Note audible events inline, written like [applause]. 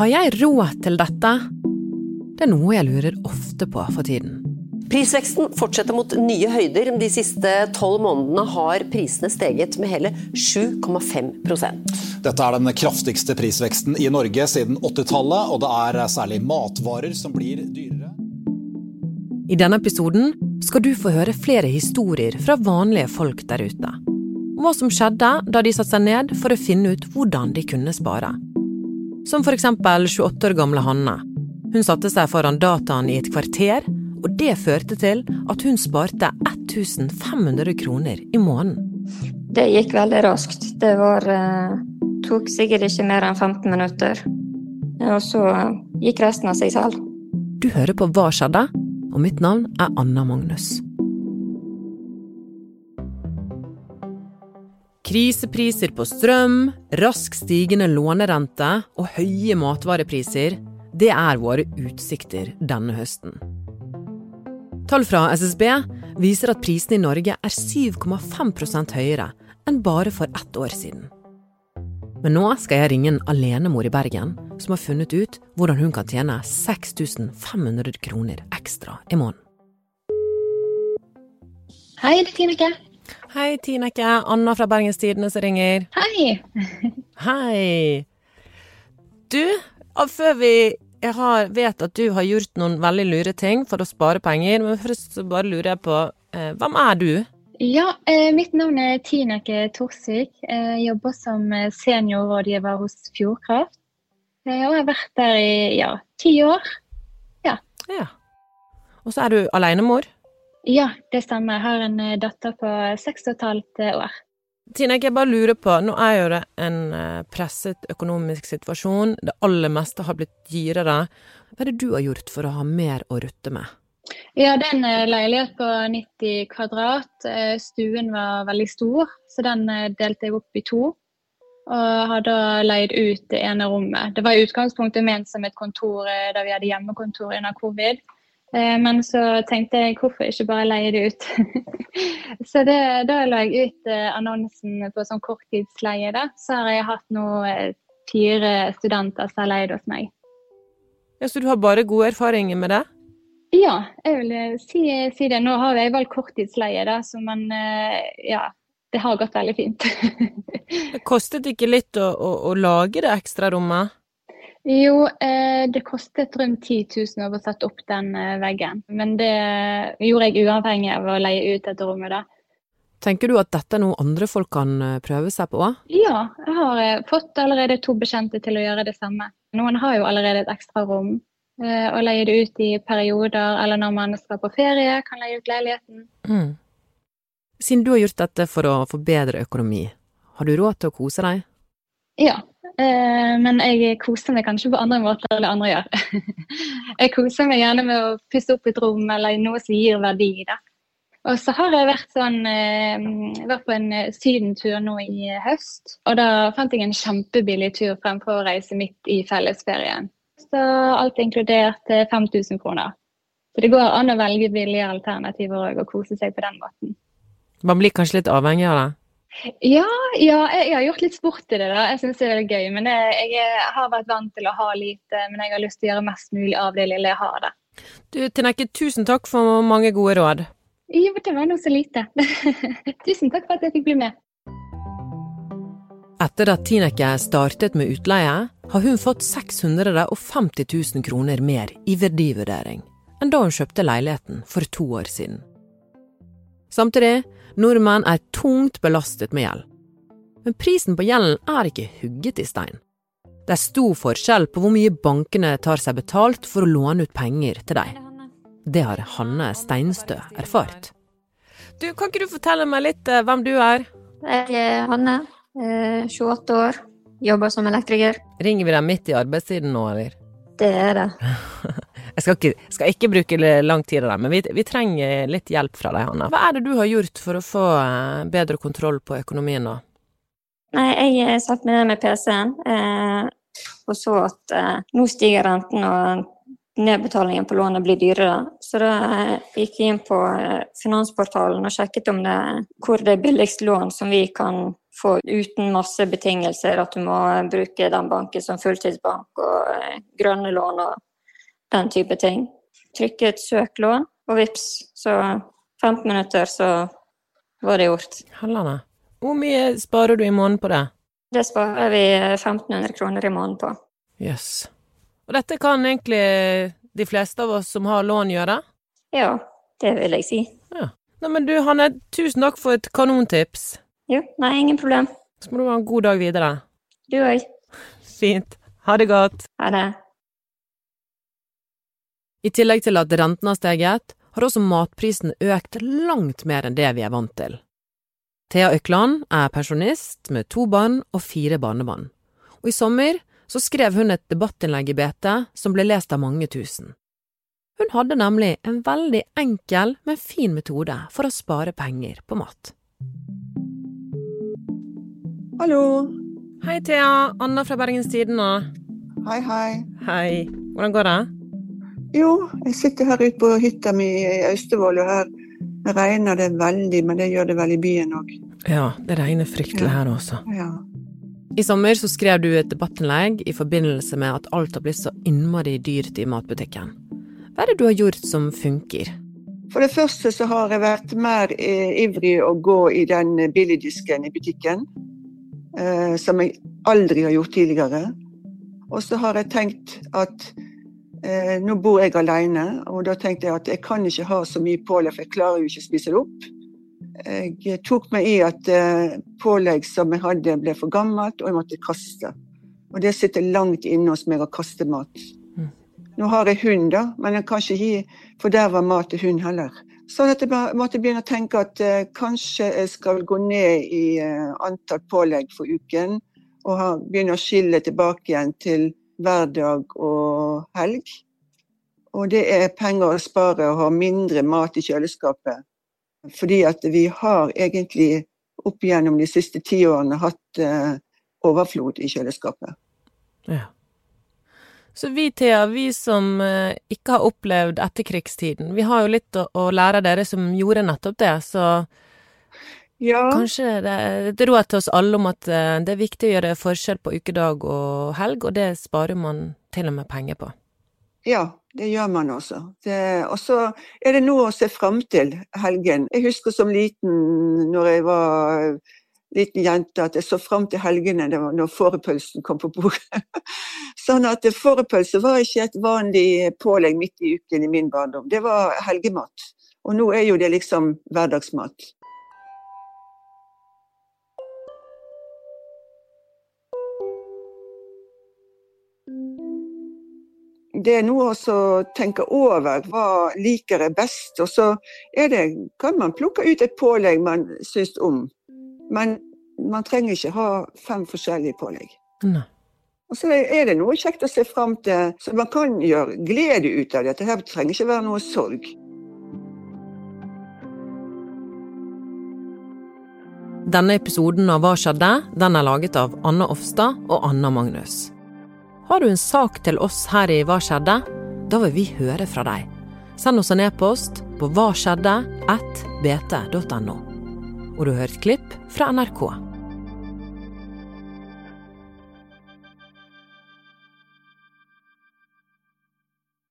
Har jeg råd til dette? Det er noe jeg lurer ofte på for tiden. Prisveksten fortsetter mot nye høyder. De siste tolv månedene har prisene steget med hele 7,5% Dette er den kraftigste prisveksten i Norge siden 80-tallet, og det er særlig matvarer som blir dyrere. I denne episoden skal du få høre flere historier fra vanlige folk der ute. Om hva som skjedde da de satte seg ned for å finne ut hvordan de kunne spare. Som for eksempel 28 år gamle Hanne. Hun satte seg foran dataen i et kvarter og det førte til at hun sparte 1500 kroner i måneden. Det gikk veldig raskt. Det var, eh, tok sikkert ikke mer enn 15 minutter. Og så gikk resten av seg selv. Du hører på Hva skjedde? Og mitt navn er Anna Magnus. Krisepriser på strøm, rask stigende lånerente og høye matvarepriser, det er våre utsikter denne høsten. Tall fra SSB viser at prisene i Norge er 7,5% høyere enn bare for ett år siden. Men nå skal jeg ringe en alenemor i Bergen som har funnet ut hvordan hun kan tjene 6500 kroner ekstra i måneden. Hei, det er Tineke. Hei, Tineke. Anna fra Bergens Tidende som ringer. Hei. Hei. Du, før vi jeg har, vet at du har gjort noen veldig lure ting for å spare penger, men først så bare lurer jeg på eh, hvem er du? Ja, eh, mitt navn er Tineke Torsvik. Jeg jobber som eh, seniorrådgiver hos Fjordkraft. Eh, og jeg har vært der i ja, ti år. Ja. ja. Og så er du alenemor? Ja, det stemmer. Jeg har en eh, datter på seks og et halvt år. Tine, jeg bare lurer på, nå er jo det en eh, presset økonomisk situasjon, det aller meste har blitt dyrere. Hva er det du har gjort for å ha mer å rutte med? Ja, det er en eh, leilighet på 90 kvadrat. Eh, stuen var veldig stor, så den delte jeg opp i to. Og har da leid ut det ene rommet. Det var i utgangspunktet ment som et kontor da vi hadde hjemmekontor under covid. Eh, men så tenkte jeg hvorfor ikke bare leie det ut. [laughs] så det, da la jeg ut eh, annonsen på sånn korttidsleie. Da. Så har jeg hatt nå eh, fire studenter som har leid hos meg. Ja, Så du har bare gode erfaringer med det? Ja, jeg vil si, si det. Nå har jeg valgt korttidsleie, da, så man Ja, det har gått veldig fint. [laughs] det kostet ikke litt å, å, å lage det ekstrarommet? Jo, eh, det kostet rundt 10 000 å sette opp den eh, veggen. Men det gjorde jeg uavhengig av å leie ut dette rommet, da. Tenker du at dette er noe andre folk kan eh, prøve seg på? Ja, jeg har fått allerede to bekjente til å gjøre det samme. Noen har jo allerede et ekstra rom og leier det ut i perioder, eller når man skal på ferie, kan leie ut leiligheten. Mm. Siden du har gjort dette for å få bedre økonomi, har du råd til å kose deg? Ja, men jeg koser meg kanskje på andre måter enn andre gjør. [laughs] jeg koser meg gjerne med å pusse opp et rom eller noe som gir verdi. Da. Og så har jeg vært sånn Jeg vært på en sydentur nå i høst. Og da fant jeg en kjempebillig tur fremfor å reise midt i fellesferien. Så alt inkludert 5000 kroner. Så det går an å velge billige alternativer og kose seg på den måten. Man blir kanskje litt avhengig av det? Ja, ja jeg, jeg, har gjort litt sport i det. da. Jeg syns det er gøy. Men jeg, jeg har vært vant til å ha lite, men jeg har lyst til å gjøre mest mulig av det lille jeg har. da. Du, Tinekke, tusen takk for mange gode råd. Jo, det var noe så lite. [laughs] tusen takk for at jeg fikk bli med. Etter at Tineke startet med utleie, har hun fått 650 000 kroner mer i verdivurdering enn da hun kjøpte leiligheten for to år siden. Samtidig Nordmenn er tungt belastet med gjeld. Men prisen på gjelden er ikke hugget i stein. Det er stor forskjell på hvor mye bankene tar seg betalt for å låne ut penger til deg. Det har Hanne Steinstø erfart. Du, Kan ikke du fortelle meg litt eh, hvem du er? Jeg er Hanne, 28 år, jobber som elektriker. Ringer vi deg midt i arbeidstiden nå, eller? Det er det. [laughs] Jeg skal ikke, skal ikke bruke lang tid av det, men vi, vi, trenger litt hjelp fra deg, Hanna. Hva er det du har gjort for å få eh, bedre kontroll på økonomien nå? Nei, jeg eh, satt med det med PC-en, eh, og så at eh, nå stiger renten og nedbetalingen på lånet blir dyrere. Så da eh, gikk jeg inn på Finansportalen og sjekket om det, hvor det er billigst lån som vi kan få uten masse betingelser at du må bruke den banken som fulltidsbank og eh, grønne lån og den type ting. Trykke et søk lån, og vips, så 15 minutter, så var det gjort. Hallane. Hvor mye sparer du i måneden på det? Det sparer vi 1500 kroner i måneden på. Jøss. Yes. Og dette kan egentlig de fleste av oss som har lån, gjøre? Ja, det vil jeg si. Ja. Nei, men du Hanne, tusen takk for et kanontips. Jo, nei, ingen problem. Så må du ha en god dag videre. Du òg. Fint. Ha det godt. Ha det. I tillegg til at renten har steget, har også matprisen økt langt mer enn det vi er vant til. Thea Økland er pensjonist med to barn og fire barnebarn, og i sommer så skrev hun et debattinnlegg i BT som ble lest av mange tusen. Hun hadde nemlig en veldig enkel, men fin metode for å spare penger på mat. Hallo. Hei, Thea. Anna fra Bergens Tidende. Hei, hei. Hei. Hvordan går det? Jo, jeg sitter her ute på hytta mi i Austevoll, og her regner det veldig, men det gjør det vel i byen òg. Ja, det regner fryktelig Ja. her også. Ja. I sommer så skrev du et debattinnlegg i forbindelse med at alt har blitt så innmari dyrt i matbutikken. Hva er det du har gjort som funker? For det første så har jeg vært mer eh, ivrig å gå i den billigdisken i butikken, eh, som jeg aldri har gjort tidligere. Og så har jeg tenkt at eh, nå bor jeg alene, og da tenkte jeg at jeg kan ikke ha så mye pålegg, for jeg klarer jo ikke å spise det opp. Jeg tok meg i at eh, pålegg som jeg hadde ble for gammelt, og jeg måtte kaste. Og det sitter langt inne hos meg å kaste mat. Mm. Nå har jeg hund, da, men jeg kan ikke gi forderva mat til hund heller. Så jeg måtte begynne å tenke at eh, kanskje jeg skal gå ned i eh, antall pålegg for uken, og ha, begynne å skille tilbake igjen til hverdag og helg. Og det er penger å spare å ha mindre mat i kjøleskapet. Fordi at vi har egentlig opp igjennom de siste ti årene hatt eh, overflod i kjøleskapet. Ja. Så vi, Thea, vi som eh, ikke har opplevd etterkrigstiden, vi har jo litt å, å lære av dere som gjorde nettopp det, så Ja, kanskje det er et råd til oss alle om at eh, det er viktig å gjøre forskjell på ukedag og helg, og det sparer man til og med penger på. ja det gjør man også. Det- Og så er det noe å se fram til helgen. Jeg husker som liten, når jeg var liten jente, at jeg så fram til helgene det var når fårepølsen kom på bordet. [laughs] Sånn at fårepølse var ikke et vanlig pålegg midt i uken i min barndom. Det var helgemat. Og nå er jo det liksom hverdagsmat. Det er noe å tenke over. Hva liker jeg best? Og så er det, kan man plukke ut et pålegg man syns om. Men man trenger ikke ha fem forskjellige pålegg. Nei. Og så er det noe kjekt å se fram til, så man kan gjøre glede ut av dette. Her trenger ikke være noe sorg. Denne episoden av Hva skjedde? Den er laget av Anna Offstad og Anna Magnus. Har du en sak til oss her i Hva skjedde? Da vil vi høre fra deg. Send oss en e-post på hvaskjedde at bt.no. Og du har hørt klipp fra NRK.